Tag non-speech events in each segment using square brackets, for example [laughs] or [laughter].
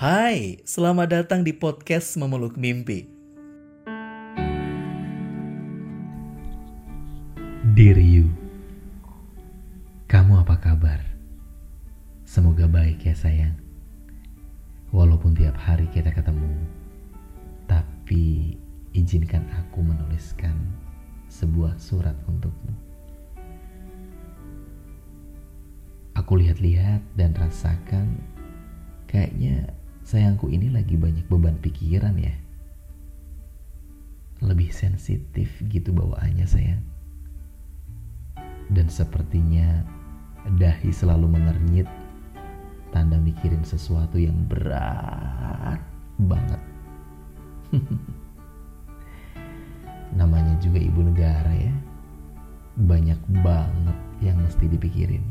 Hai, selamat datang di podcast Memeluk Mimpi. Dear you, kamu apa kabar? Semoga baik ya sayang. Walaupun tiap hari kita ketemu, tapi izinkan aku menuliskan sebuah surat untukmu. Aku lihat-lihat dan rasakan kayaknya sayangku ini lagi banyak beban pikiran ya. Lebih sensitif gitu bawaannya sayang. Dan sepertinya dahi selalu mengernyit tanda mikirin sesuatu yang berat banget. [laughs] Namanya juga ibu negara ya. Banyak banget yang mesti dipikirin.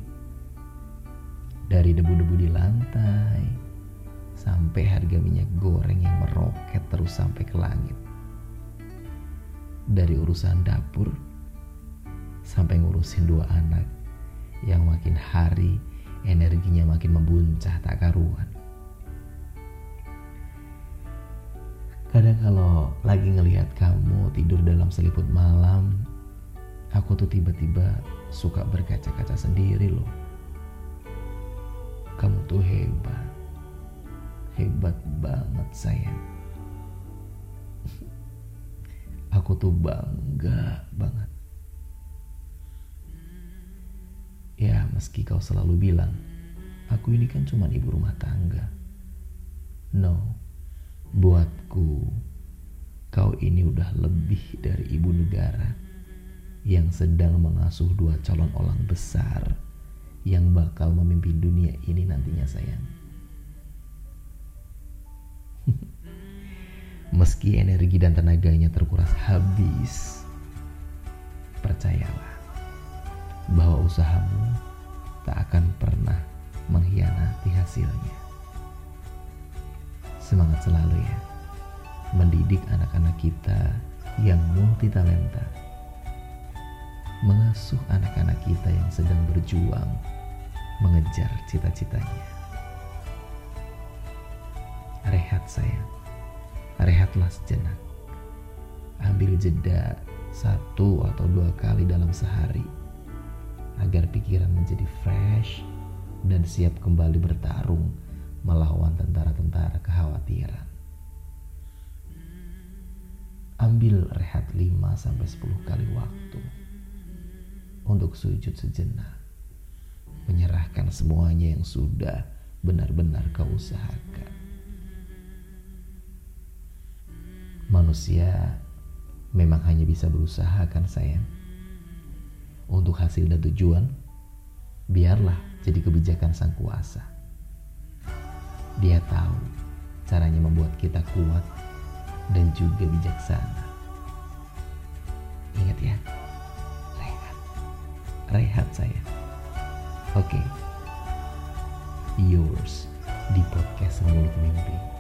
Dari debu-debu di lantai, sampai harga minyak goreng yang meroket terus sampai ke langit. Dari urusan dapur sampai ngurusin dua anak yang makin hari energinya makin membuncah tak karuan. Kadang kalau lagi ngelihat kamu tidur dalam seliput malam, aku tuh tiba-tiba suka berkaca-kaca sendiri loh. Kamu tuh hebat hebat banget sayang. Aku tuh bangga banget. Ya meski kau selalu bilang, aku ini kan cuma ibu rumah tangga. No, buatku, kau ini udah lebih dari ibu negara yang sedang mengasuh dua calon orang besar yang bakal memimpin dunia ini nantinya sayang. [laughs] Meski energi dan tenaganya terkuras habis, percayalah bahwa usahamu tak akan pernah mengkhianati hasilnya. Semangat selalu ya, mendidik anak-anak kita yang multi talenta, mengasuh anak-anak kita yang sedang berjuang mengejar cita-citanya. Sayang rehatlah sejenak. Ambil jeda satu atau dua kali dalam sehari agar pikiran menjadi fresh dan siap kembali bertarung melawan tentara-tentara kekhawatiran. Ambil rehat 5 sampai 10 kali waktu untuk sujud sejenak. Menyerahkan semuanya yang sudah benar-benar kau usahakan. Manusia memang hanya bisa berusaha kan sayang. Untuk hasil dan tujuan, biarlah jadi kebijakan sang kuasa. Dia tahu caranya membuat kita kuat dan juga bijaksana. Ingat ya, rehat. Rehat saya. Oke. Okay. Yours di podcast Mulut Mimpi.